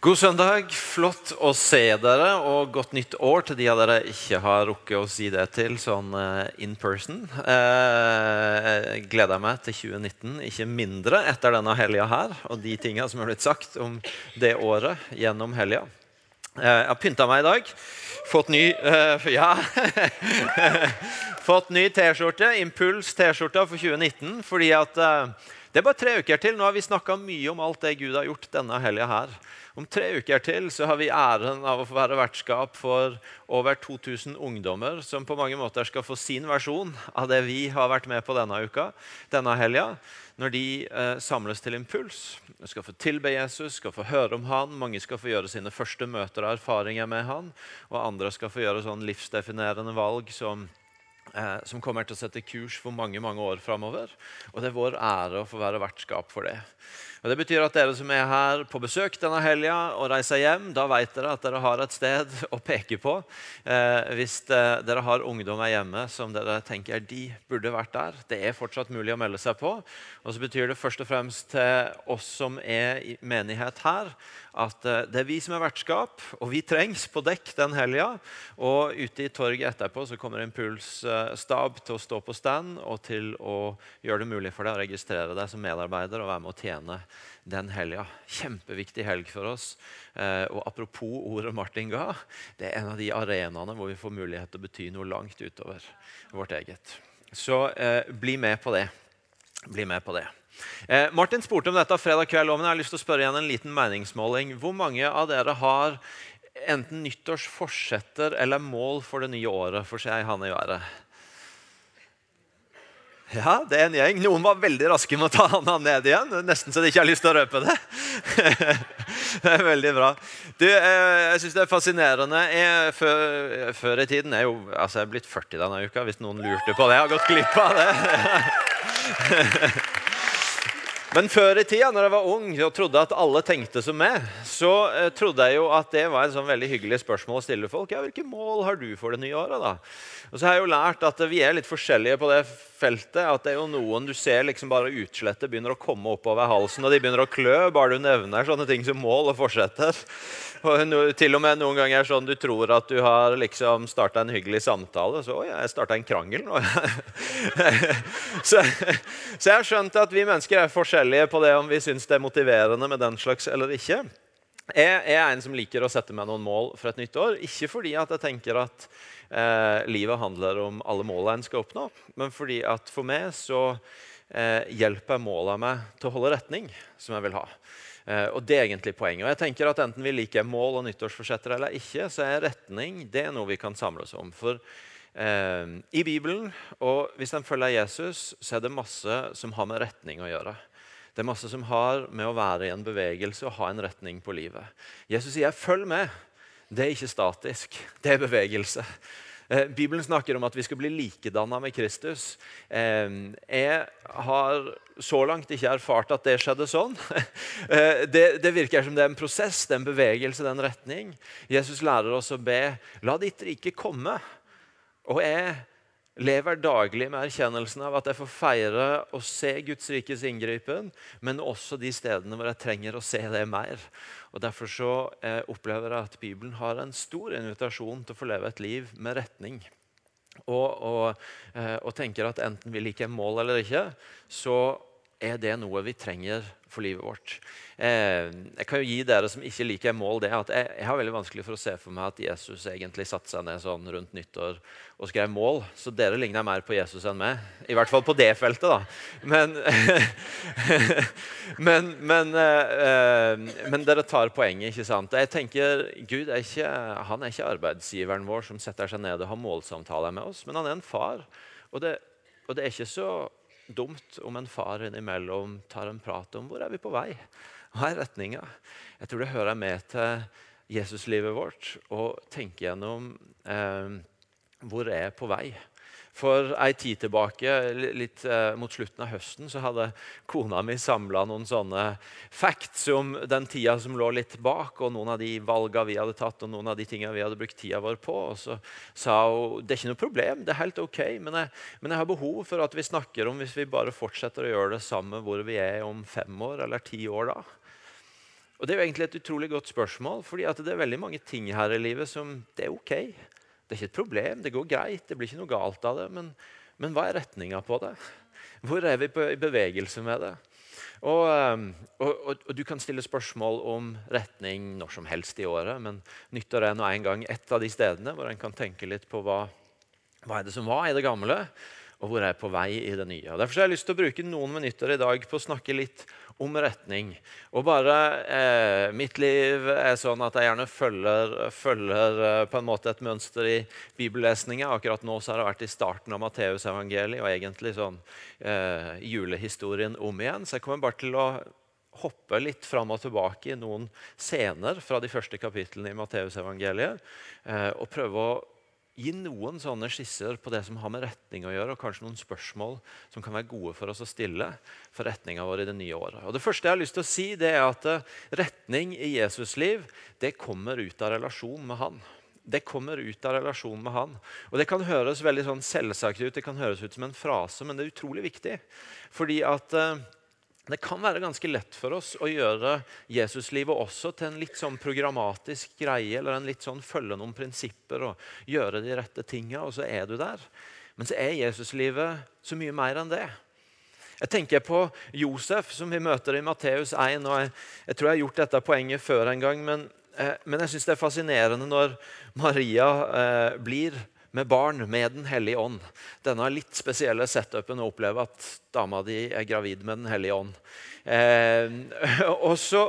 God søndag. Flott å se dere, og godt nytt år til de av dere ikke har rukket å si det til sånn uh, in person. Uh, gleder meg til 2019, ikke mindre etter denne helga her og de tinga som er blitt sagt om det året gjennom helga. Uh, jeg har pynta meg i dag. Fått ny Ja. Fått ny T-skjorte. Impuls T-skjorta for 2019. fordi at det er bare tre uker til. Nå har vi snakka mye om alt det Gud har gjort denne helga her. Om tre uker til så har vi æren av å få være vertskap for over 2000 ungdommer som på mange måter skal få sin versjon av det vi har vært med på denne uka, denne helga. Når de eh, samles til impuls, skal få tilbe Jesus, skal få høre om han. Mange skal få gjøre sine første møter og erfaringer med han. Og andre skal få gjøre sånn livsdefinerende valg som eh, som kommer til å sette kurs for mange mange år framover. Og det er vår ære å få være vertskap for det. Og Det betyr at dere som er her på besøk denne helga og reiser hjem, da vet dere at dere har et sted å peke på. Eh, hvis eh, dere har ungdommer hjemme som dere tenker de burde vært der. Det er fortsatt mulig å melde seg på. Og så betyr det først og fremst til oss som er i menighet her, at eh, det er vi som er vertskap, og vi trengs på dekk den helga. Og ute i torget etterpå så kommer Impuls eh, stab til å stå på stand og til å gjøre det mulig for deg å registrere deg som medarbeider og være med å tjene den helga. Kjempeviktig helg for oss. Eh, og apropos ordet Martin ga, det er en av de arenaene hvor vi får mulighet til å bety noe langt utover vårt eget. Så eh, bli med på det. Bli med på det. Eh, Martin spurte om dette fredag kveld, men jeg har lyst til å spørre igjen en liten meningsmåling. Hvor mange av dere har enten nyttårsforsetter eller mål for det nye året? For seg han i været. Ja, det er en gjeng. Noen var veldig raske med å ta handa ned igjen. Nesten så de ikke har lyst til å røpe det. det er veldig bra. Du, eh, jeg syns det er fascinerende. Jeg, før, før, i tiden er jo, altså Jeg er blitt 40 denne uka, hvis noen lurte på det. Jeg har gått glipp av det. Men før i tida, når jeg var ung og trodde at alle tenkte som meg, så eh, trodde jeg jo at det var et sånn veldig hyggelig spørsmål å stille folk. Ja, Hvilke mål har du for det nye året? da? Og så har jeg jo lært at vi er litt forskjellige på det feltet. At det er jo noen du ser liksom bare utslettet begynner å komme oppover halsen, og de begynner å klø bare du nevner sånne ting som mål og fortsetter. Og no, til og med noen ganger sånn du tror at du har liksom starta en hyggelig samtale. Så oi, jeg starta en krangel nå. så, så, jeg har skjønt at vi mennesker er forskjellige på det om vi syns det er motiverende med den slags eller ikke. Jeg er en som liker å sette meg noen mål for et nytt år. Ikke fordi at jeg tenker at eh, livet handler om alle målene en skal oppnå, men fordi at for meg så eh, hjelper målene meg til å holde retning som jeg vil ha. Eh, og Det er egentlig poenget. Og jeg tenker at Enten vi liker mål og nyttårsforsetter eller ikke, så er retning det er noe vi kan samle oss om. For eh, i Bibelen, og hvis en følger Jesus, så er det masse som har med retning å gjøre. Det er masse som har med å være i en bevegelse og ha en retning på livet. Jesus sier 'følg med'. Det er ikke statisk, det er bevegelse. Eh, Bibelen snakker om at vi skal bli likedanna med Kristus. Eh, jeg har så langt ikke erfart at det skjedde sånn. Eh, det, det, virker som det er en prosess, det er en bevegelse, det er en retning. Jesus lærer oss å be 'La ditt rike komme'. Og jeg lever daglig med erkjennelsen av at jeg får feire og se Guds rikes inngripen, men også de stedene hvor jeg trenger å se det mer. Og Derfor så eh, opplever jeg at Bibelen har en stor invitasjon til å få leve et liv med retning. Og, og, eh, og tenker at enten vi liker mål eller ikke, så er det noe vi trenger for livet vårt. Eh, jeg kan jo gi dere som ikke liker mål, det at jeg, jeg, har veldig vanskelig for å se for meg at Jesus egentlig satte seg ned sånn rundt nyttår og skrev mål. Så dere ligner mer på Jesus enn meg. I hvert fall på det feltet, da. Men, men, men, eh, men dere tar poenget, ikke sant? Jeg tenker, Gud er ikke, han er ikke arbeidsgiveren vår som setter seg ned og har målsamtaler med oss, men han er en far. Og det, og det er ikke så dumt om en far innimellom tar en prat om hvor er vi på vei. Hva er retninga? Jeg tror det hører med til Jesuslivet vårt å tenke gjennom eh, hvor er jeg på vei. For ei tid tilbake, litt eh, mot slutten av høsten, så hadde kona mi samla noen sånne facts om den tida som lå litt bak, og noen av de valgene vi hadde tatt, og noen av de tingene vi hadde brukt tida vår på. Og så sa hun det er ikke noe problem, det er helt ok, men jeg, men jeg har behov for at vi snakker om hvis vi bare fortsetter å gjøre det samme hvor vi er om fem år eller ti år da. Og Det er jo egentlig et utrolig godt spørsmål, fordi det er veldig mange ting her i livet som det er ok. Det er ikke et problem, det går greit, det blir ikke noe galt av det. Men, men hva er retninga på det? Hvor er vi i bevegelse med det? Ehm, og, og, og, Du kan stille spørsmål om retning når som helst i året, men nyttår er nå en gang et av de stedene hvor en kan tenke litt på hva, hva er det som var i det gamle, og hvor er jeg på vei i det nye. Derfor har jeg lyst til å bruke noen minutter i dag på å snakke litt om retning. Og bare eh, Mitt liv er sånn at jeg gjerne følger, følger eh, på en måte et mønster i bibellesninga. Akkurat nå så har det vært i starten av Matteusevangeliet og egentlig sånn eh, julehistorien om igjen. Så jeg kommer bare til å hoppe litt fram og tilbake i noen scener fra de første kapitlene i Matteusevangeliet. Eh, og prøve å gi noen sånne skisser på det som har med retning å gjøre, og kanskje noen spørsmål som kan være gode for oss å stille for retninga vår i det nye året. Og Det første jeg har lyst til å si, det er at eh, retning i Jesus' liv det kommer ut av relasjon med Han. Det kommer ut av relasjon med Han. Og Det kan høres veldig sånn selvsagt ut, det kan høres ut som en frase, men det er utrolig viktig. Fordi at uh, det kan være ganske lett for oss å gjøre Jesuslivet også til en litt sånn programmatisk greie, eller en litt sånn følge noen prinsipper og gjøre de rette tinga, og så er du der. Men så er Jesuslivet så mye mer enn det. Jeg tenker på Josef, som vi møter i Matteus 1. og jeg, jeg, tror jeg har gjort dette poenget før en gang, men, eh, men jeg syns det er fascinerende når Maria eh, blir med barn med Den hellige ånd. Denne litt spesielle setupen å oppleve at dama di er gravid med Den hellige ånd. Eh, og, så,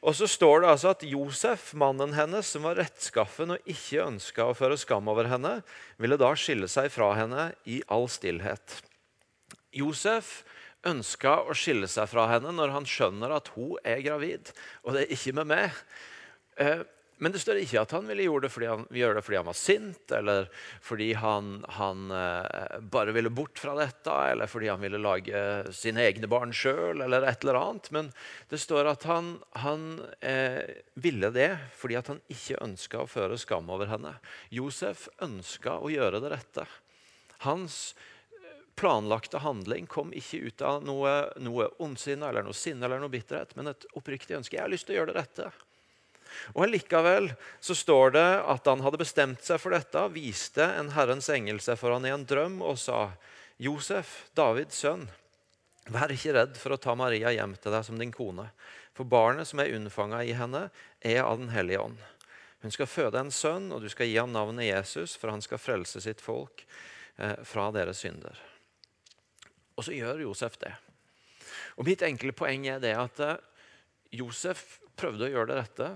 og, så, står det altså at Josef, mannen hennes, som var rettskaffen og ikke ønska å føre skam over henne, ville da skille seg fra henne i all stillhet. Josef ønska å skille seg fra henne når han skjønner at hun er gravid, og det er ikke med meg. Eh, men det står ikke at han ville gjøre det fordi han, gjøre det fordi han var sint, eller fordi han, han eh, bare ville bort fra dette, eller fordi han ville lage sine egne barn sjøl, eller et eller annet. Men det står at han, han eh, ville det fordi han ikke ønska å føre skam over henne. Josef ønska å gjøre det rette. Hans eh, planlagte handling kom ikke ut av noe, noe ondsinne eller noe sinne eller noe bitterhet, men et oppriktig ønske. Jeg har lyst til å gjøre det rette. Og Likevel så står det at han hadde bestemt seg for dette, viste en Herrens engel seg for han i en drøm og sa, 'Josef, Davids sønn, vær ikke redd for å ta Maria hjem til deg som din kone.' For barnet som er unnfanga i henne, er av Den hellige ånd. Hun skal føde en sønn, og du skal gi ham navnet Jesus, for han skal frelse sitt folk eh, fra deres synder. Og så gjør Josef det. Og Mitt enkle poeng er det at eh, Josef prøvde å gjøre det rette,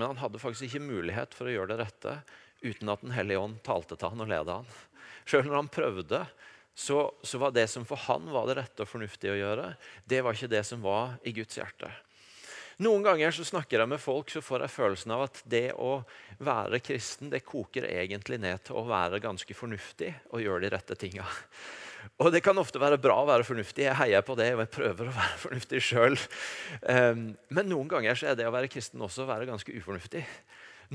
men han hadde faktisk ikke mulighet for å gjøre det rette uten at Den hellige ånd talte til han og ledet han. Selv når han prøvde, så, så, var det som for han var det rette og fornuftige å gjøre, det var ikke det som var i Guds hjerte. Noen ganger så snakker jeg med folk, så får jeg følelsen av at det å være kristen det koker egentlig ned til å være ganske fornuftig og gjøre de rette tinga. Og det kan ofte være bra å være fornuftig. Jeg heier på det, og jeg prøver å være fornuftig sjøl. Ehm, men noen ganger så er det å være kristen også å være ganske ufornuftig.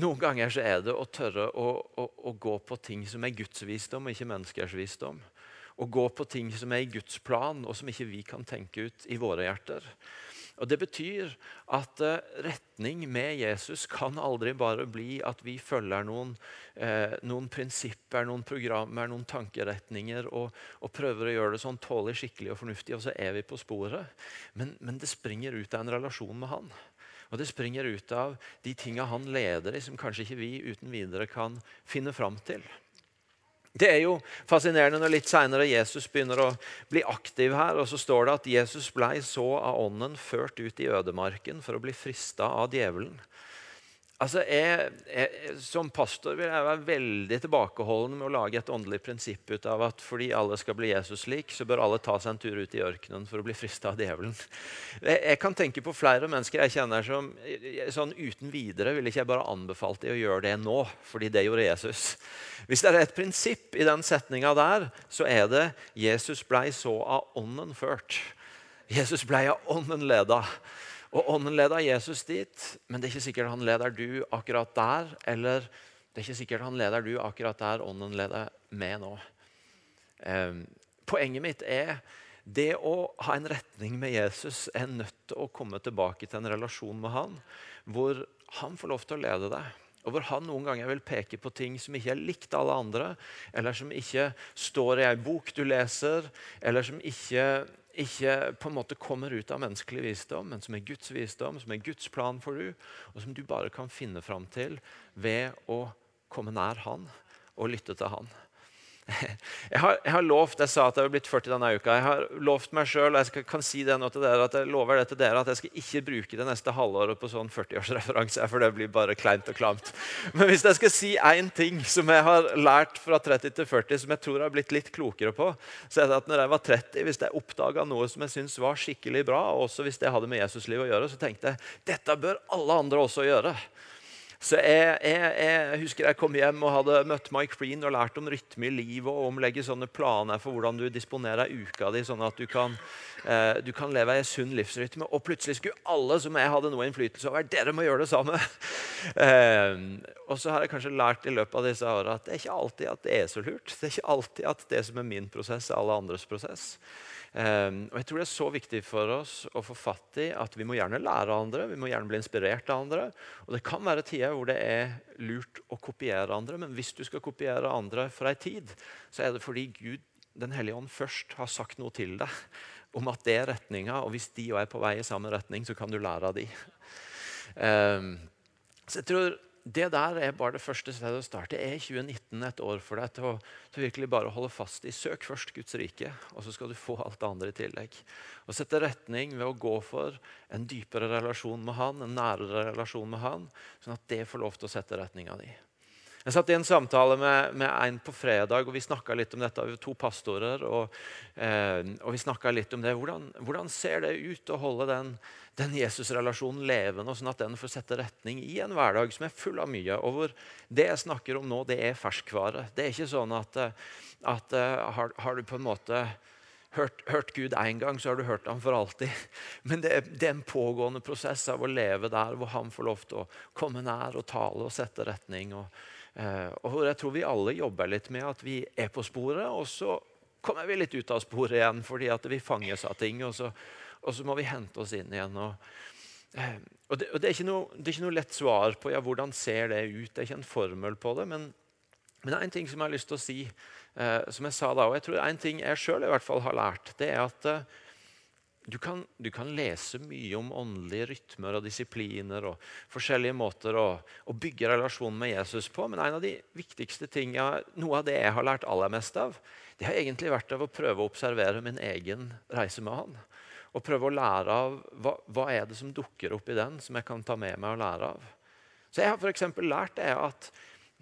Noen ganger så er det å tørre å, å, å gå på ting som er Guds visdom, og ikke menneskers visdom. Å gå på ting som er i Guds plan, og som ikke vi kan tenke ut i våre hjerter. Og Det betyr at uh, retning med Jesus kan aldri bare bli at vi følger noen, eh, noen prinsipper, noen programmer, noen tankeretninger og, og, prøver å gjøre det sånn tålelig skikkelig og fornuftig, og så er vi på sporet. Men, men det springer ut av en relasjon med Han. Og det springer ut av de tinga han leder i, som kanskje ikke vi uten videre kan finne fram til. Det er jo fascinerende når litt senere Jesus begynner å bli aktiv her. og Så står det at Jesus blei så av ånden ført ut i ødemarken for å bli frista av djevelen. Altså, jeg, jeg, Som pastor vil jeg være veldig tilbakeholden med å lage et åndelig prinsipp ut av at fordi alle skal bli Jesus lik, så bør alle ta seg en tur ut i ørkenen for å bli frista av djevelen. Jeg, jeg, kan tenke på flere mennesker jeg kjenner som sånn uten videre ville ikke jeg bare anbefalt dem å gjøre det nå, fordi det gjorde Jesus. Hvis det er et prinsipp i den setninga der, så er det 'Jesus blei så av ånden ført'. Jesus blei av ånden leda. Og Ånden leder Jesus dit, men det er ikke sikkert han leder du akkurat der. Eller det er ikke sikkert han leder du akkurat der Ånden leder med nå. Eh, poenget mitt er Det å ha en retning med Jesus er nødt til å komme tilbake til en relasjon med han, hvor han får lov til å lede deg. Og hvor han noen ganger vil peke på ting som ikke er likt alle andre, eller som ikke står i ei bok du leser, eller som ikke, ikke på en måte kommer ut av menneskelig visdom, men som er Guds visdom, som er Guds plan for du, og som du bare kan finne fram til ved å komme nær Han og lytte til Han. Jeg har, jeg har lovt, jeg sa at jeg var blitt 40 denne uka. Jeg har lovt meg sjøl jeg kan si det nå til dere, at jeg lover det til dere, at jeg skal ikke bruke det neste halvåret på sånn 40-årsreferanse. For det blir bare kleint og klamt. Men hvis jeg skal si én ting som jeg har lært fra 30 til 40, som jeg tror jeg har blitt litt klokere på, så er det at når jeg var 30, hvis jeg oppdaga noe som jeg syntes var skikkelig bra, og også hvis det hadde med Jesuslivet å gjøre, så tenkte jeg dette bør alle andre også gjøre. Så jeg, jeg, jeg, husker jeg kom hjem og hadde møtt Mike Breen og lært om rytme i livet og om legge sånne planer for hvordan du disponerer uka di, sånn at du kan, eh, du kan leve i sunn livsrytme. Og plutselig skulle alle som jeg hadde noe innflytelse over, dere må gjøre det samme. eh, og så har jeg kanskje lært i løpet av disse åra at det er ikke alltid at det er så lurt. Det er ikke alltid at det som er min prosess, er alle andres prosess. Um, og jeg tror Det er så viktig for oss å få fatt i at vi må gjerne lære av andre. Vi må gjerne bli inspirert av andre. Og Det kan være tider hvor det er lurt å kopiere andre. Men hvis du skal kopiere andre for ei tid, så er det fordi Gud, Den hellige ånd, først har sagt noe til deg om at det er retninga. Og hvis de er på vei i samme retning, så kan du lære av de. Um, så jeg tror det der er bare det første stedet å starte. Er 2019 et år for deg til å, til virkelig bare holde fast i søk først Guds rike, og så skal du få alt det andre i tillegg. Og sette retning ved å gå for en dypere relasjon med Han, en nærere relasjon med Han, sånn at det får lov til å sette retninga di. Jeg satt i en samtale med, med en på fredag, og vi snakka litt om dette. Vi var to pastorer, og, eh, og vi snakka litt om det. Hvordan, hvordan, ser det ut å holde den, den Jesus-relasjonen levende, sånn at den får sette retning i en hverdag som er full av mye? Og hvor det jeg snakker om nå, det er ferskvare. Det er ikke sånn at, at har, har, du på en måte hørt, hørt Gud én gang, så har du hørt ham for alltid. Men det det er, en pågående prosess av å leve der hvor han får lov til å komme nær og tale og sette retning. og Eh, og jeg tror vi alle jobber litt med at vi er på sporet, og så kommer vi litt ut av sporet igjen fordi at vi fanges av ting. Og så, og så må vi hente oss inn igjen. Og, eh, og, det, og det, er noe, det, er ikke noe, lett svar på ja, hvordan ser det ut. Det er ikke en formel på det. Men, men det er en ting som jeg har lyst til å si, eh, som jeg sa da, og jeg tror en ting jeg sjøl har lært, det er at eh, du kan, du kan, lese mye om åndelige rytmer og disipliner og forskjellige måter å, å, bygge relasjonen med Jesus på, men en av de viktigste tingene, noe av det jeg har lært aller mest av, det har egentlig vært av å prøve å observere min egen reise med han. Og prøve å lære av hva, hva er det som dukker opp i den, som jeg kan ta med meg og lære av. Så Jeg har for lært det at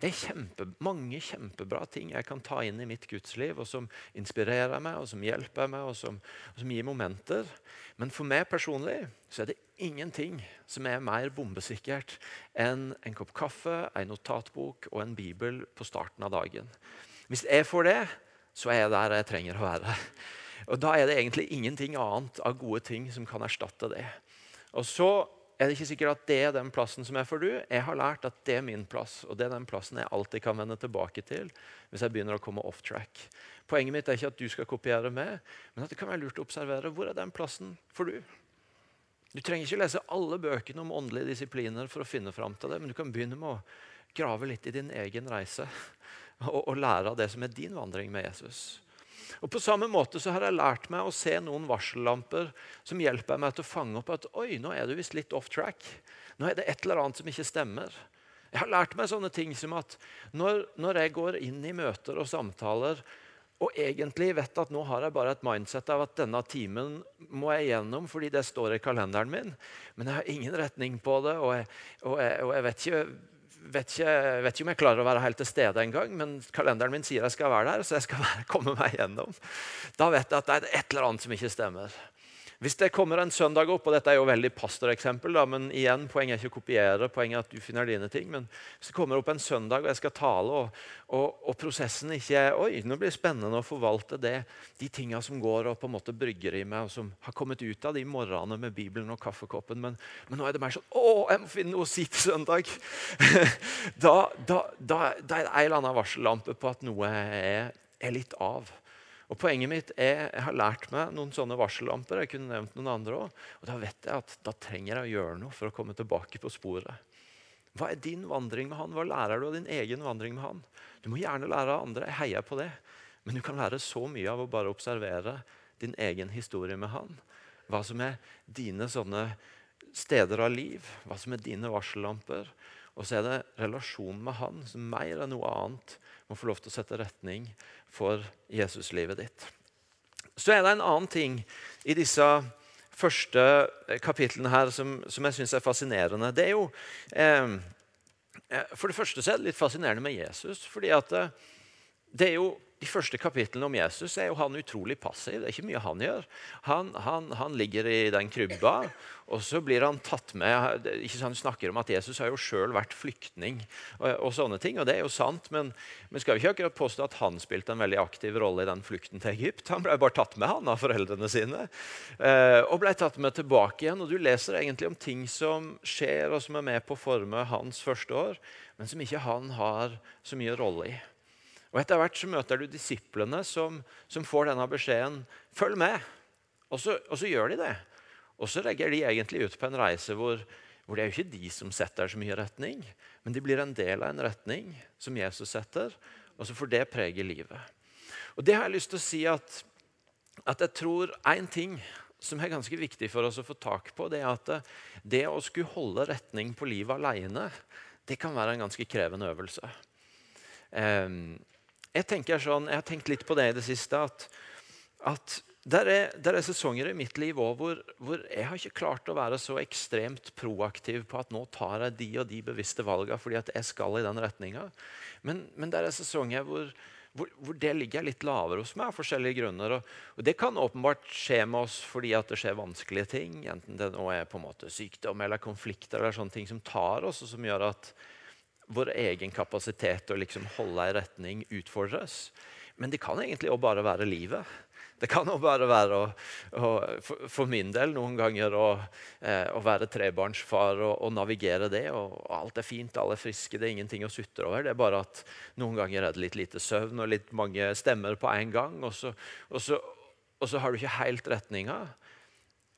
det er kjempe, mange kjempebra ting jeg kan ta inn i mitt gudsliv, og som inspirerer meg, og som hjelper meg, og som, og som gir momenter. Men for meg personlig så er det ingenting som er mer bombesikkert enn en kopp kaffe, en notatbok og en bibel på starten av dagen. Hvis jeg får det, så er jeg der jeg trenger å være. Og Da er det egentlig ingenting annet av gode ting som kan erstatte det. Og så er det ikke sikkert at det er den plassen som er for du. Jeg har lært at det er min plass, og det er den plassen jeg alltid kan vende tilbake til hvis jeg begynner å komme off track. Poenget mitt er ikke at du skal kopiere meg, men at det kan være lurt å observere hvor er den plassen for du. Du trenger ikke lese alle bøkene om åndelige disipliner for å finne fram til det, men du kan begynne med å grave litt i din egen reise og, og lære av det som er din vandring med Jesus. Og På samme måte så har jeg lært meg å se noen varsellamper som hjelper meg til å fange opp at oi, nå er du visst litt off track. Nå er det et eller annet som ikke stemmer. Jeg har lært meg sånne ting som at når, når jeg går inn i møter og samtaler og egentlig vet at nå har jeg bare et mindset av at denne timen må jeg gjennom fordi det står i kalenderen min, men jeg har ingen retning på det, og jeg, og jeg, og jeg vet ikke vet ikke, vet ikke om jeg klarer å være helt til stede engang, men kalenderen min sier jeg skal være der, så jeg skal være, komme meg gjennom. Da vet jeg at det er et eller annet som ikke stemmer. Hvis det kommer en søndag opp, og dette er jo veldig pastoreksempel, men igjen, poenget er ikke å kopiere, poenget er at du finner dine ting. Men hvis det kommer opp en søndag, og jeg skal tale, og, og, og prosessen ikke er Oi, nå blir det spennende å forvalte det, de tinga som går og på en måte brygger i meg, og som har kommet ut av de morgenene med Bibelen og kaffekoppen. Men, men, nå er det mer sånn Å, jeg må finne noe å si til søndag! da, da, da, da, er det en eller annen varsellampe på at noe er, er litt av. Og Poenget mitt er jeg har lært meg noen sånne varsellamper. Jeg kunne nevnt noen andre også, Og da vet jeg at da trenger jeg å gjøre noe for å komme tilbake på sporet. Hva er din vandring med han? Hva lærer du av din egen vandring med han? Du må gjerne lære av andre. Jeg heier på det. Men du kan lære så mye av å bare observere din egen historie med han. Hva som er dine sånne steder av liv. Hva som er dine varsellamper. Og så er det relasjonen med han som mer enn noe annet må få lov til å sette retning for Jesuslivet ditt. Så er det en annen ting i disse første kapitlene her som, som jeg syns er fascinerende. Det er jo eh, eh, For det første så er det litt fascinerende med Jesus. fordi at eh, det er jo de første kapitlene om Jesus er jo han utrolig passiv. Det er ikke mye han gjør. Han, han, han ligger i den krybba, og så blir han tatt med ikke sant, snakker om at Jesus har jo sjøl vært flyktning. Og, og, sånne ting, og det er jo sant, men men skal vi ikke akkurat påstå at han spilte en veldig aktiv rolle i den flukten til Egypt. Han ble bare tatt med han av foreldrene sine, eh, og ble tatt med tilbake igjen. Og Du leser egentlig om ting som skjer, og som er med på å forme hans første år, men som ikke han har så mye rolle i. Og Etter hvert så møter du disiplene som, som får denne beskjeden. Følg med. Og så, og så, gjør de det. Og så legger de egentlig ut på en reise hvor, hvor det er jo ikke de som setter så mye retning, men de blir en del av en retning som Jesus setter, og så får det prege livet. Og Det har jeg lyst til å si at, at jeg tror én ting som er ganske viktig for oss å få tak på, det er at det å skulle holde retning på livet alene, det kan være en ganske krevende øvelse. Um, jeg tenker sånn, jeg har tenkt litt på det i det siste. at, at der er, der er, sesonger i mitt liv òg hvor, hvor, jeg har ikke klart å være så ekstremt proaktiv på at nå tar jeg de og de bevisste valgene fordi at jeg skal i den retninga. Men, men der er sesonger hvor, hvor, hvor, det ligger litt lavere hos meg av forskjellige grunner. Og, og, Det kan åpenbart skje med oss fordi at det skjer vanskelige ting. Enten det nå er på en måte sykdom eller konflikter eller sånne ting som tar oss, og som gjør at vår egen kapasitet til å liksom holde ei retning utfordres. Men det kan egentlig også bare være livet. Det kan også bare være å, å, for, min del noen ganger å, eh, å være trebarnsfar og, og, navigere det. Og Alt er fint, alle er friske, det er ingenting å sutre over. Det er bare at noen ganger er det litt lite søvn og litt mange stemmer på en gang. Og så, og så, og så har du ikke helt retninga.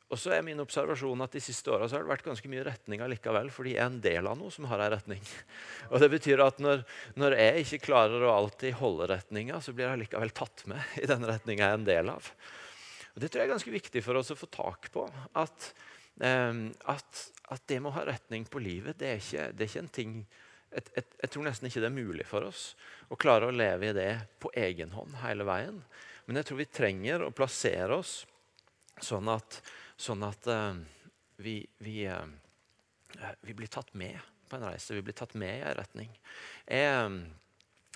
Og så er min observasjon at De siste åra har det vært ganske mye retninger likevel, fordi jeg er en del av noe som har en retning. Og det betyr at når, når jeg ikke klarer å alltid holde retninga, så blir jeg likevel tatt med i den retninga jeg er en del av. Og Det tror jeg er ganske viktig for oss å få tak på. At, eh, at, at det med å ha retning på livet, det er ikke, det er ikke en ting et, et, jeg tror nesten ikke det er mulig for oss å klare å leve i det på egen hånd hele veien. Men jeg tror vi trenger å plassere oss sånn at Sånn at uh, vi, vi, uh, vi, blir tatt med på en reise. Vi blir tatt med i en retning. Jeg,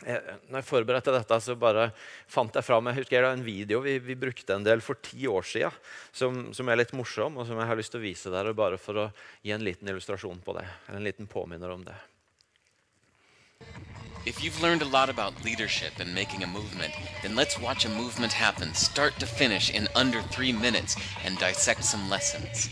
jeg, når jeg forberedte dette, så bare fant jeg fram jeg husker jeg en video vi, vi, brukte en del for ti år siden, som, som, er litt morsom, og som jeg har lyst til å vise dere bare for å gi en liten illustrasjon på det. Eller en liten påminner om det. If you've learned a lot about leadership and making a movement, then let's watch a movement happen start to finish in under three minutes and dissect some lessons.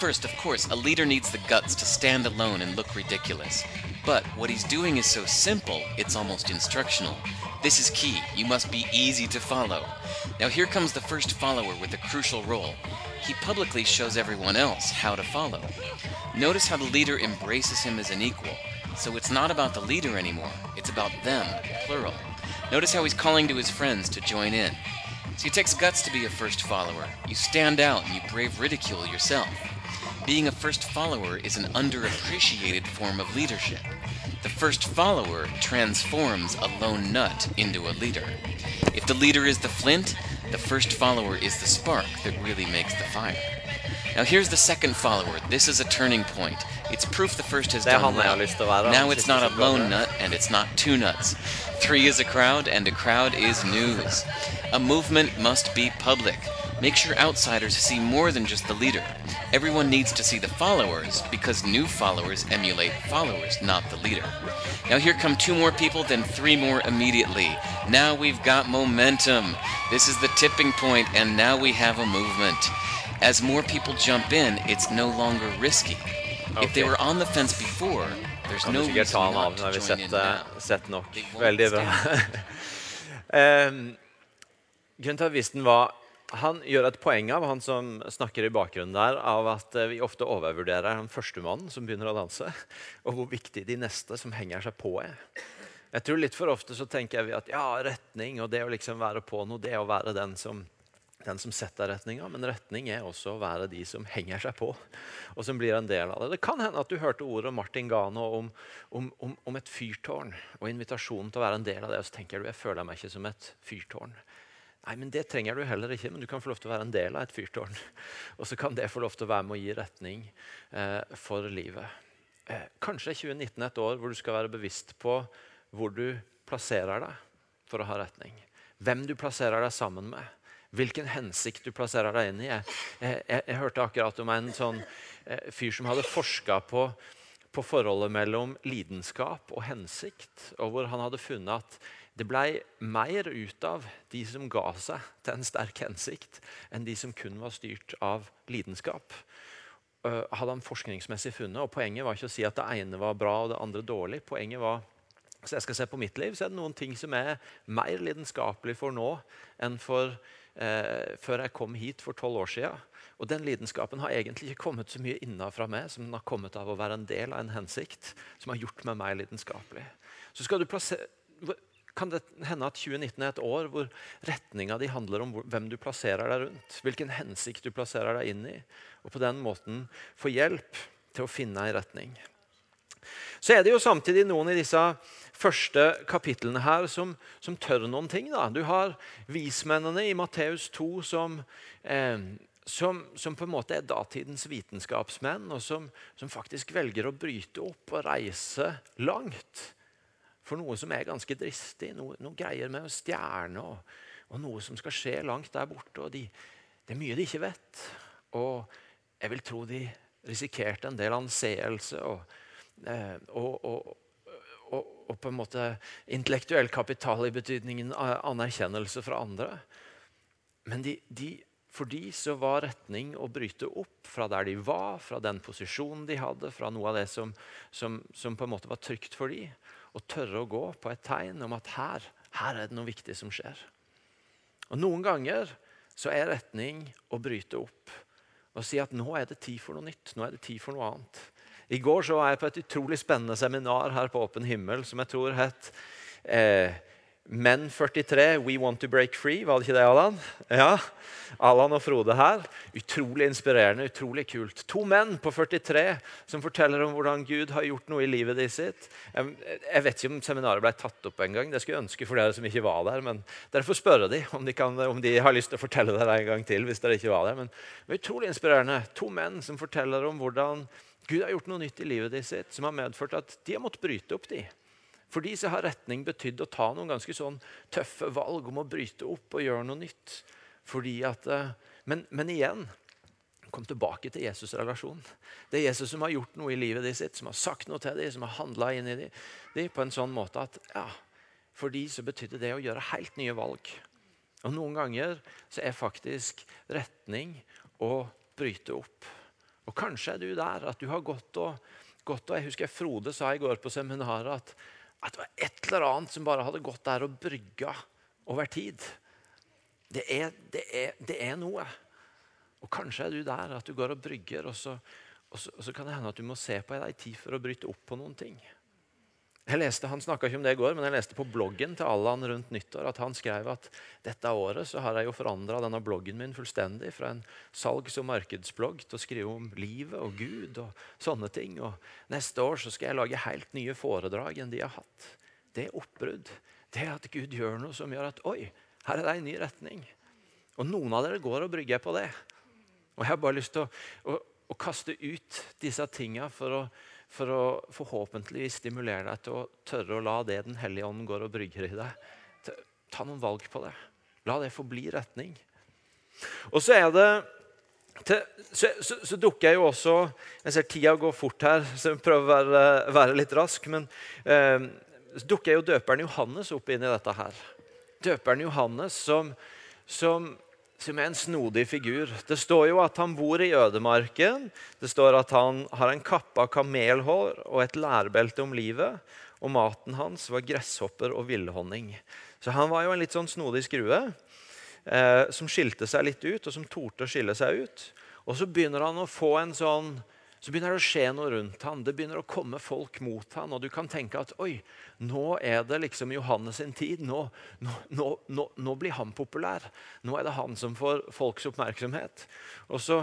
First, of course, a leader needs the guts to stand alone and look ridiculous. But what he's doing is so simple, it's almost instructional. This is key. You must be easy to follow. Now, here comes the first follower with a crucial role. He publicly shows everyone else how to follow. Notice how the leader embraces him as an equal. So it's not about the leader anymore, it's about them, plural. Notice how he's calling to his friends to join in. See, it takes guts to be a first follower. You stand out and you brave ridicule yourself. Being a first follower is an underappreciated form of leadership. The first follower transforms a lone nut into a leader. If the leader is the flint, the first follower is the spark that really makes the fire. Now here's the second follower. This is a turning point. It's proof the first has done well. Now it's not a lone nut and it's not two nuts. Three is a crowd and a crowd is news. A movement must be public. Make sure outsiders see more than just the leader. Everyone needs to see the followers because new followers emulate followers, not the leader. Now here come two more people, then three more immediately. Now we've got momentum. This is the tipping point, and now we have a movement. As more people jump in, it's no longer risky. Okay. If they were on the fence before, there's no reason not to join in now. Sett nok. Veldig bra. um, Grunnen til at Visten var han gjør et poeng av han som snakker i bakgrunnen der, av at eh, vi ofte overvurderer den første mannen som begynner å danse, og hvor viktig de neste som henger seg på, er. Jeg tror Litt for ofte så tenker vi at ja, retning og det å liksom være på noe, det å være den som, den som setter retninga. Men retning er også å være de som henger seg på, og som blir en del av det. Det kan hende at du hørte ordet Martin Gano om, om, om, om et fyrtårn og invitasjonen til å være en del av det. Og så tenker du jeg føler meg ikke som et fyrtårn. Nei, men Det trenger du heller ikke, men du kan få lov til å være en del av et fyrtårn. Og så kan det få lov til å være med å gi retning eh, for livet. Eh, kanskje er 2019 et år hvor du skal være bevisst på hvor du plasserer deg for å ha retning. Hvem du plasserer deg sammen med. Hvilken hensikt du plasserer deg inn i. Jeg, jeg, jeg hørte akkurat om en sånn eh, fyr som hadde forska på, på forholdet mellom lidenskap og hensikt, og hvor han hadde funnet at det ble mer ut av de som ga seg til en sterk hensikt, enn de som kun var styrt av lidenskap. Uh, hadde han forskningsmessig funnet, og Poenget var ikke å si at det ene var bra og det andre dårlig. Poenget var så jeg skal se på mitt liv, så er det noen ting som er mer lidenskapelig for nå enn for, uh, før jeg kom hit for tolv år siden. Og den lidenskapen har egentlig ikke kommet så mye innafra meg som den har kommet av å være en del av en hensikt som har gjort meg mer lidenskapelig. Så skal du kan det hende at 2019 er et år hvor retninga di handler om hvem du plasserer deg rundt. Hvilken hensikt du plasserer deg inn i. Og på den måten få hjelp til å finne en retning. Så er det jo samtidig noen i disse første kapitlene her som, som tør noen ting. Da. Du har vismennene i Matteus 2 som, eh, som, som, på en måte er datidens vitenskapsmenn, og som, som faktisk velger å bryte opp og reise langt for noe som er ganske dristig, noe, noe greier med stjerne og, og, noe som skal skje langt der borte. og de, Det er mye de ikke vet. Og jeg vil tro de risikerte en del anseelse og, eh, og, og, på en måte intellektuell kapital i betydningen anerkjennelse fra andre. Men de, de, for de så var retning å bryte opp fra der de var, fra den posisjonen de hadde, fra noe av det som, som, som på en måte var trygt for de, og tørre å gå på et tegn om at her, her er det noe viktig som skjer. Og Noen ganger så er retning å bryte opp og si at nå er det tid for noe nytt. nå er det tid for noe annet. I går så var jeg på et utrolig spennende seminar her på Åpen himmel som jeg tror het eh, Menn 43, We Want To Break Free. Var det ikke det, Allan? Ja, Allan og Frode her. Utrolig inspirerende, utrolig kult. To menn på 43 som forteller om hvordan Gud har gjort noe i livet de sitt. Jeg vet ikke om seminaret ble tatt opp en gang. Det skulle jeg ønske for dere som ikke var der. Men dere får spørre dem om de, om de har lyst til å fortelle dere en gang til. hvis dere ikke var der. Men er utrolig inspirerende. To menn som forteller om hvordan Gud har gjort noe nytt i livet de sitt, som har medført at de har måttet bryte opp de. For de så har retning betydd å ta noen ganske sånn tøffe valg om å bryte opp og gjøre noe nytt. Fordi at, eh, men, men igjen kom tilbake til Jesus-relasjonen. Det er Jesus som har gjort noe i livet ditt sitt, som har sagt noe til dem, som har handla inn i dem på en sånn måte at ja, for de så betydde det å gjøre helt nye valg. Og Noen ganger så er faktisk retning å bryte opp. Og Kanskje er du der at du har gått og, gått og Jeg husker Frode sa i går på seminaret at at det var et eller annet som bare hadde gått der og brygga over tid. Det er, det er, det er noe. Og kanskje er du der at du går og brygger, og så, og så, og så kan det hende at du må se på ei tid for å bryte opp på noen ting. Jeg leste, Han snakka ikke om det i går, men jeg leste på bloggen til Allan rundt nyttår at han skrev at dette året så har jeg jo forandra denne bloggen min fullstendig. Fra en salgs- og markedsblogg til å skrive om livet og Gud og sånne ting. Og neste år så skal jeg lage helt nye foredrag enn de har hatt. Det er oppbrudd. Det er at Gud gjør noe som gjør at oi, her er det en ny retning. Og noen av dere går og brygger på det. Og jeg har bare lyst til å, å, å kaste ut disse tinga for å for å forhåpentligvis stimulere deg til å tørre å la det Den hellige ånd går og brygger i deg. Ta noen valg på det. La det få bli retning. Og så er det til, så, så, så, dukker jeg jo også Jeg ser tida går fort her, så jeg prøver å være, være litt rask. Men eh, så dukker jo døperen Johannes opp inn i dette her. Døperen Johannes som, som som er en snodig figur. Det står jo at han bor i ødemarken. Det står at han har en kappe av kamelhår og et lærbelte om livet. Og maten hans var gresshopper og villhonning. Så han var jo en litt sånn snodig skrue. eh, som skilte seg litt ut, og som torde å skille seg ut. Og så begynner han å få en sånn så begynner det å skje noe rundt han. Det begynner å komme folk mot han, og du kan tenke at oi, nå er det liksom Johannes sin tid. Nå, nå, nå, nå, blir han populær. Nå er det han som får folks oppmerksomhet. Og så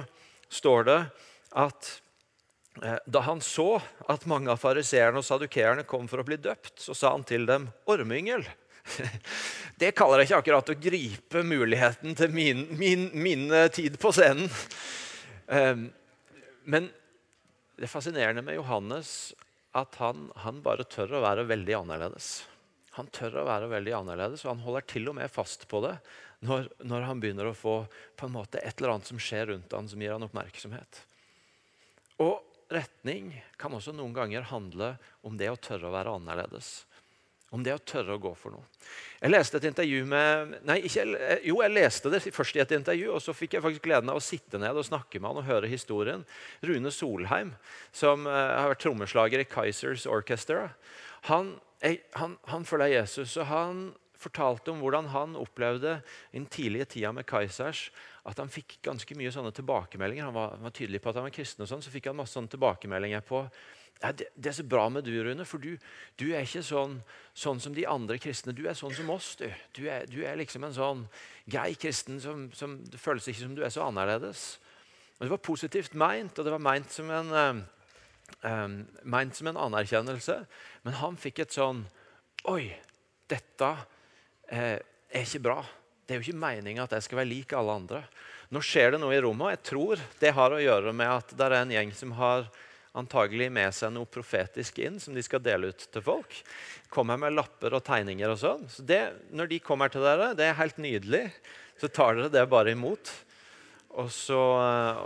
står det at eh, da han så at mange av fariseerne og sadukeerne kom for å bli døpt, så sa han til dem, 'Ormyngel'. Det kaller jeg ikke akkurat å gripe muligheten til min, min, min tid på scenen. Eh, men det fascinerende med Johannes at han, han, bare tør å være veldig annerledes. Han tør å være veldig annerledes, og han holder til og med fast på det når, når han begynner å få på en måte et eller annet som skjer rundt han som gir han oppmerksomhet. Og retning kan også noen ganger handle om det å tørre å være annerledes. Om det å tørre å gå for noe. Jeg leste et intervju med nei, ikke, Jo, jeg leste det først i et intervju, og så fikk jeg faktisk gleden av å sitte ned og snakke med han og høre historien. Rune Solheim, som uh, har vært trommeslager i Kaizers Orchestra, han, jeg, han, han følger Jesus. og han fortalte om hvordan han opplevde i den tidlige tida med Kaizers at han fikk ganske mye sånne tilbakemeldinger. Han var, han var tydelig på at han var kristen, og sånn, så fikk han masse sånne tilbakemeldinger på det, det, er så bra med du, Rune, for du, du er ikke sånn, sånn, som de andre kristne. Du er sånn som oss. Du, du, er, du er, liksom en sånn grei kristen som, som det føles ikke som du er så annerledes. Og Det var positivt meint, og det var meint som en, um, meint som en anerkjennelse. Men han fikk et sånn Oi, dette eh, er ikke bra. Det er jo ikke meninga at jeg skal være lik alle andre. Nå skjer det noe i rommet, og jeg tror det har å gjøre med at det er en gjeng som har antagelig med seg noe profetisk inn som de skal dele ut til folk. Kommer med lapper og tegninger og sånn. Så det, når de kommer til dere, det er helt nydelig. Så tar dere det bare imot. Og så,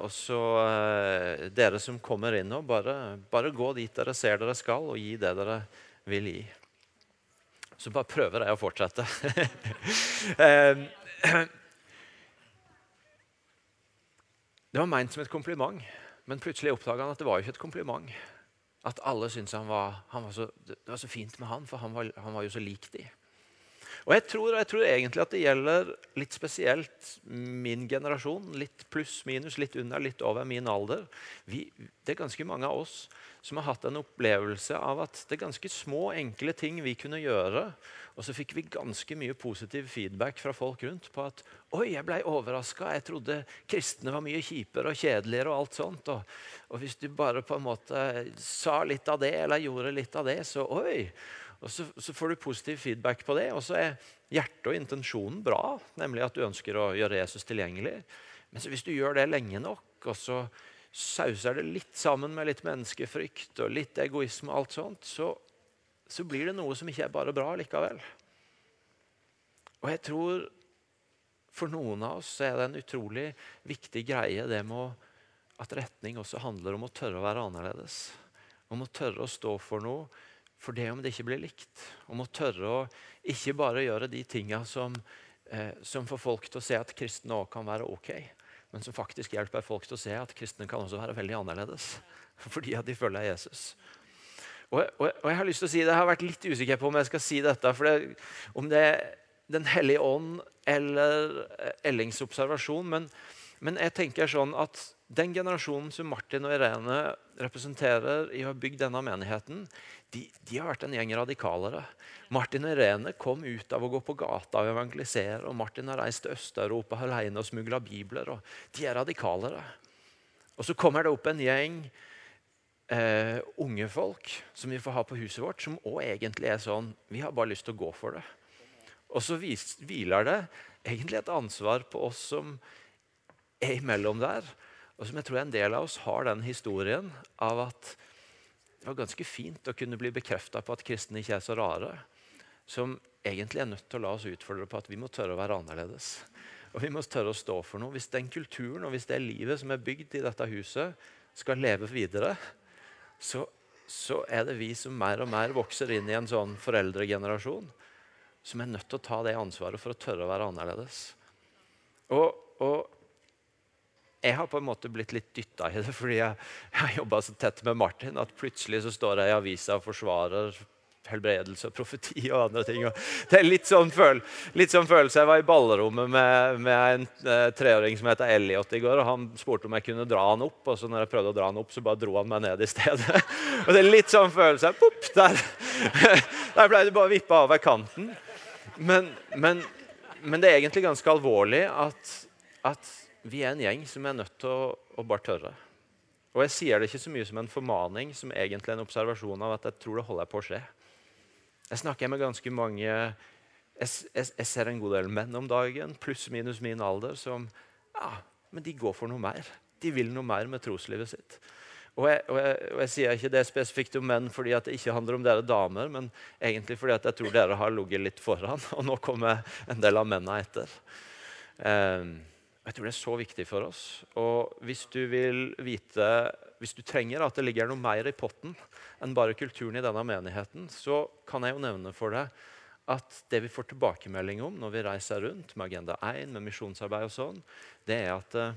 og så eh, dere som kommer inn nå, bare, bare, gå dit dere ser dere skal, og gi det dere vil gi. Så bare prøver jeg å fortsette. Det var meint som et kompliment. Men plutselig oppdaga han at det var jo ikke et kompliment. At alle syntes han var, han var så, det var så fint med han, for han var, han var jo så lik de. Og jeg tror, jeg tror, egentlig at det gjelder litt spesielt min generasjon. Litt pluss-minus, litt under, litt over min alder. Vi, det er ganske mange av oss som har hatt en opplevelse av at det er ganske små, enkle ting vi kunne gjøre. Og så fikk vi ganske mye positiv feedback fra folk rundt på at oi, jeg ble overraska. Jeg trodde kristne var mye kjipere og kjedeligere. Og alt sånt. Og, og, hvis du bare på en måte sa litt av det, eller gjorde litt av det, så oi. Og så, så får du positiv feedback på det. Og så er hjertet og intensjonen bra, nemlig at du ønsker å gjøre Jesus tilgjengelig. Men hvis du gjør det lenge nok, og så sauser det litt sammen med litt menneskefrykt og litt egoisme, og alt sånt, så, så blir det noe som ikke er bare bra likevel. Og jeg tror for noen av oss er det en utrolig viktig greie det med at retning også handler om å tørre å være annerledes. Om å tørre å stå for noe for det om det ikke blir likt. Om å tørre å ikke bare gjøre de tinga som, eh, som får folk til å se at kristne òg kan være ok men som faktisk hjelper folk til å se at kristne kan også være veldig annerledes. Fordi at de følger Jesus. Og, og, og, jeg har lyst til å si det, jeg har vært litt usikker på om jeg skal si dette. for det, Om det er Den hellige ånd eller Ellings observasjon. Men, men jeg tenker sånn at den generasjonen som Martin og Irene representerer i å ha bygd denne menigheten, de, de, har vært en gjeng radikalere. Martin og Irene kom ut av å gå på gata og evangelisere. og Martin har reist til Øst-Europa alene og smugla bibler. og De er radikalere. Og så kommer det opp en gjeng eh, unge folk som vi får ha på huset vårt, som òg egentlig er sånn Vi har bare lyst til å gå for det. Og så hviler det egentlig et ansvar på oss som er imellom der, og som jeg tror en del av oss har den historien av at det var ganske fint å kunne bli bekrefta på at kristne ikke er så rare. Som egentlig er nødt til å la oss utfordre på at vi må tørre å være annerledes. Og vi må tørre å stå for noe. Hvis den kulturen og hvis det livet som er bygd i dette huset, skal leve videre, så, så er det vi som mer og mer vokser inn i en sånn foreldregenerasjon, som er nødt til å ta det ansvaret for å tørre å være annerledes. Og, og jeg har på en måte blitt litt dytta i det fordi jeg, jeg har jobba så tett med Martin at plutselig så står jeg i avisa og forsvarer helbredelse og profeti og andre ting. Og det er litt sånn, føl litt sånn, følelse. Jeg var i ballrommet med, med en eh, treåring som heter Elliot i går. og Han spurte om jeg kunne dra han opp, og så når jeg prøvde å dra han opp, så bare dro han meg ned i stedet. og det er litt sånn følelse. Pop, der, der ble det bare vippa over kanten. Men, men, men, det er egentlig ganske alvorlig at, at vi er en gjeng som er nødt til å, å bare tørre. Og jeg sier det ikke så mye som en formaning, som egentlig en observasjon av at jeg tror det holder på å skje. Jeg snakker med ganske mange jeg, jeg, jeg ser en god del menn om dagen, pluss-minus min alder, som ja, men de går for noe mer. De vil noe mer med troslivet sitt. Og jeg, og, jeg, og jeg, sier ikke det spesifikt om menn fordi det ikke handler om dere damer, men egentlig fordi jeg tror dere har ligget litt foran, og nå kommer en del av mennene etter. Um, jeg tror det er så viktig for oss. Og hvis du vil vite, hvis du trenger at det ligger noe mer i potten enn bare kulturen i denne menigheten, så kan jeg jo nevne for deg at det vi får tilbakemelding om når vi reiser rundt med Agenda 1, med misjonsarbeid og sånn, det er at uh,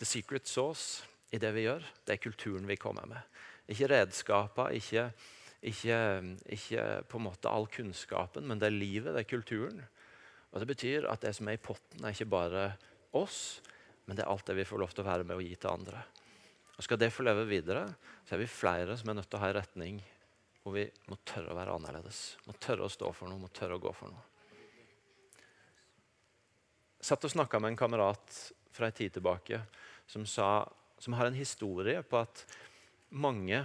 the secret sauce i det vi gjør, det er kulturen vi kommer med. Ikke redskaper, ikke, ikke, ikke på en måte all kunnskapen, men det er livet, det er kulturen. Og Det betyr at det som er i potten, er ikke bare oss, men det er alt det vi får lov til å være med og gi til andre. Og Skal det få leve videre, så er vi flere som er nødt til å ha en retning hvor vi må tørre å være annerledes. Må tørre å stå for noe, må tørre å gå for noe. Jeg satt og snakka med en kamerat fra en tid tilbake som, sa, som har en historie på at mange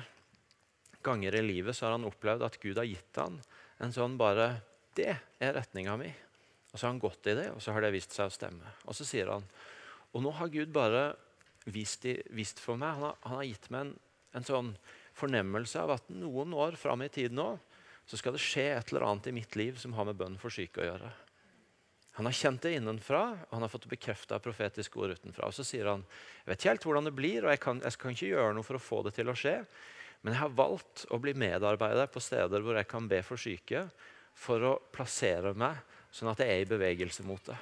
ganger i livet så har han opplevd at Gud har gitt han en sånn bare Det er retninga mi. Og så har han gått i det, og så har det vist seg å stemme. Og så sier han og nå har Gud bare vist, vist for meg Han har, han har gitt meg en, en, sånn fornemmelse av at noen år fram i tid nå så skal det skje et eller annet i mitt liv som har med bønn for syke å gjøre. Han har kjent det innenfra, og han har fått bekrefta profetiske ord utenfra. Og så sier han jeg vet ikke helt hvordan det blir, og jeg kan, jeg kan ikke gjøre noe for å få det til å skje, men jeg har valgt å bli medarbeider på steder hvor jeg kan be for syke, for å plassere meg sånn at jeg er i bevegelse mot det.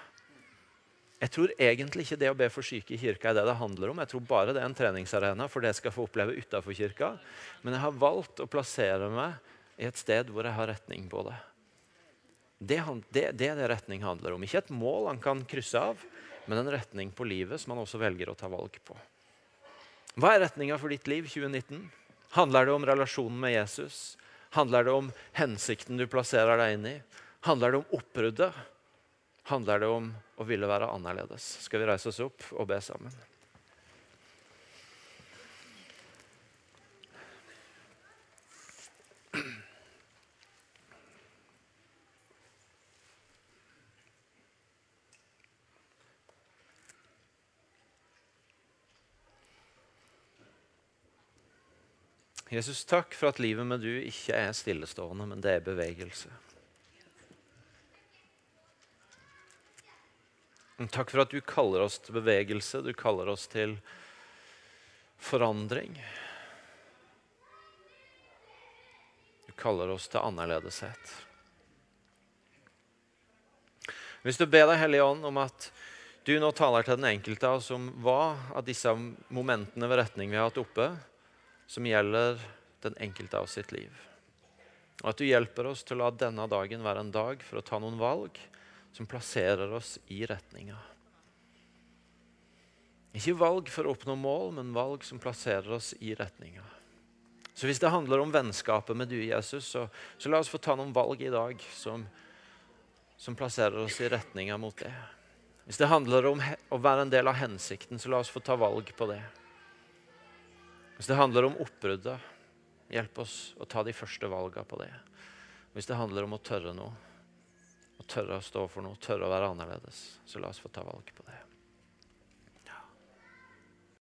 Jeg tror egentlig ikke det å be for syke i kirka er det det handler om. Jeg tror bare det er en treningsarena for det jeg skal få oppleve utafor kirka. Men jeg har valgt å plassere meg i et sted hvor jeg har retning på det. Det, er det det retning handler om. Ikke et mål han kan krysse av, men en retning på livet som han også velger å ta valg på. Hva er retninga for ditt liv 2019? Handler det om relasjonen med Jesus? Handler det om hensikten du plasserer deg inn i? Handler det om oppbruddet? Handler det om å ville være annerledes? Skal vi reise oss opp og be sammen? Jesus, takk for at livet med du ikke er stillestående, men det er bevegelse. Takk for at du kaller oss til bevegelse, du kaller oss til forandring. Du kaller oss til annerledeshet. Hvis du ber deg, Hellige Ånd, om at du nå taler til den enkelte av oss om hva av disse momentene ved retning vi har hatt oppe, som gjelder den enkelte av sitt liv. Og at du hjelper oss til å la denne dagen være en dag for å ta noen valg som plasserer oss i retninga. Ikke valg for å oppnå mål, men valg som plasserer oss i retninga. Så hvis det handler om vennskapet med du, Jesus, så, så la oss få ta noen valg i dag som, som plasserer oss i retninga mot det. Hvis det handler om å være en del av hensikten, så la oss få ta valg på det. Hvis det handler om oppbruddet, hjelp oss å ta de første valgene på det. Hvis det handler om å tørre noe, å tørre å stå for noe, tørre å være annerledes, så la oss få ta valg på det.